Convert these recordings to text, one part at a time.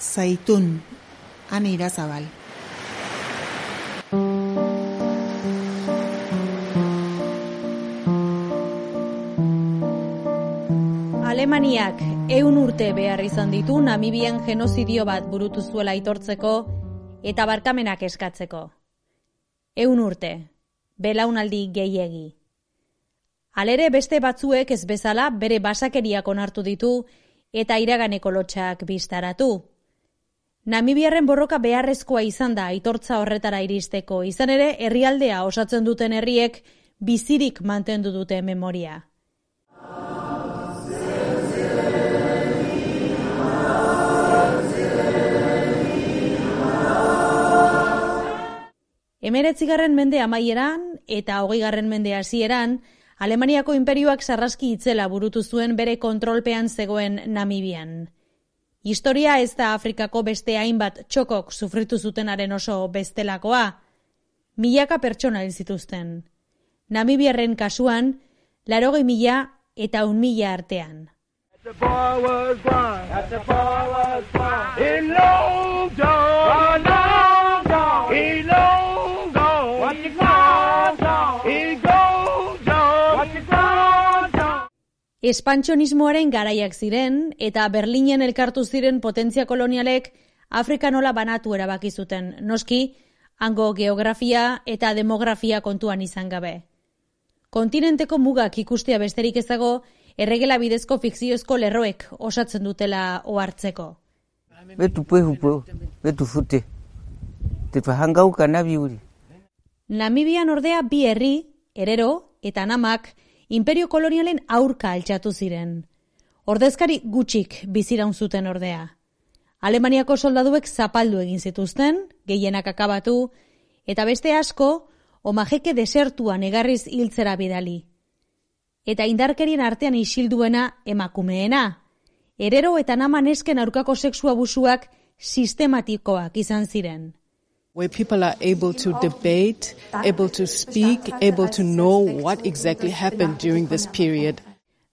zaitun, ane irazabal. Alemaniak eun urte behar izan ditu Namibian genozidio bat burutu zuela aitortzeko eta barkamenak eskatzeko. Eun urte, belaunaldi gehiegi. Alere beste batzuek ez bezala bere basakeriak onartu ditu eta iraganeko lotxak biztaratu. Namibiarren borroka beharrezkoa izan da aitortza horretara iristeko, izan ere herrialdea osatzen duten herriek bizirik mantendu dute memoria. Emeretzigarren mende amaieran eta hogeigarren mende hasieran, Alemaniako inperioak sarraski itzela burutu zuen bere kontrolpean zegoen Namibian. Historia ez da Afrikako beste hainbat txokok sufritu zutenaren oso bestelakoa. Milaka pertsona hil zituzten. Namibiarren kasuan, larogei mila eta un mila artean. Espantxonismoaren garaiak ziren eta Berlinen elkartu ziren potentzia kolonialek Afrika nola banatu erabaki zuten. Noski, hango geografia eta demografia kontuan izan gabe. Kontinenteko mugak ikustea besterik ezago erregela bidezko fikziozko lerroek osatzen dutela ohartzeko. Betu puehu, betu fute. Te hangau kanabi Namibian ordea bi herri, erero eta namak, imperio kolonialen aurka altxatu ziren. Ordezkari gutxik biziraun zuten ordea. Alemaniako soldaduek zapaldu egin zituzten, gehienak akabatu, eta beste asko, omajeke desertuan egarriz hiltzera bidali. Eta indarkerien artean isilduena emakumeena. Erero eta naman esken aurkako sexu abusuak sistematikoak izan ziren where people are able to debate, able to speak, able to know what exactly happened during this period.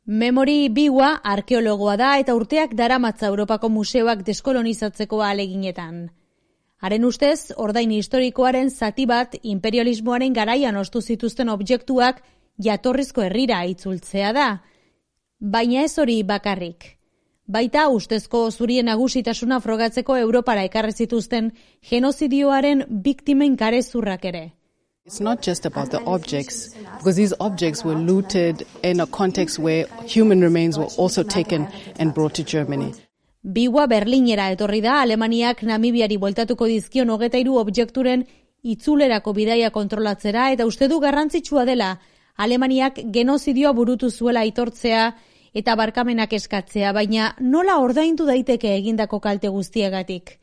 Memory biwa arkeologoa da eta urteak daramatza Europako museoak deskolonizatzeko aleginetan. Haren ustez, ordain historikoaren zati bat imperialismoaren garaian ostu zituzten objektuak jatorrizko herrira itzultzea da. Baina ez hori bakarrik. Baita ustezko zurien nagusitasuna frogatzeko Europara ekarri zituzten genozidioaren biktimen karezurrak ere. It's not just about the objects, because these objects were looted in a context where human remains were also taken and brought to Germany. Bigua Berlinera etorri da Alemaniak Namibiari bueltatuko dizkion hogeta iru objekturen itzulerako bidaia kontrolatzera eta uste du garrantzitsua dela Alemaniak genozidioa burutu zuela aitortzea eta barkamenak eskatzea, baina nola ordaindu daiteke egindako kalte guztiagatik?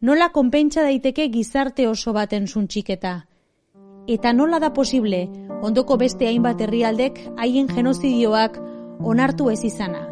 Nola konpentsa daiteke gizarte oso baten suntxiketa? Eta nola da posible ondoko beste hainbat herrialdek haien genozidioak onartu ez izana?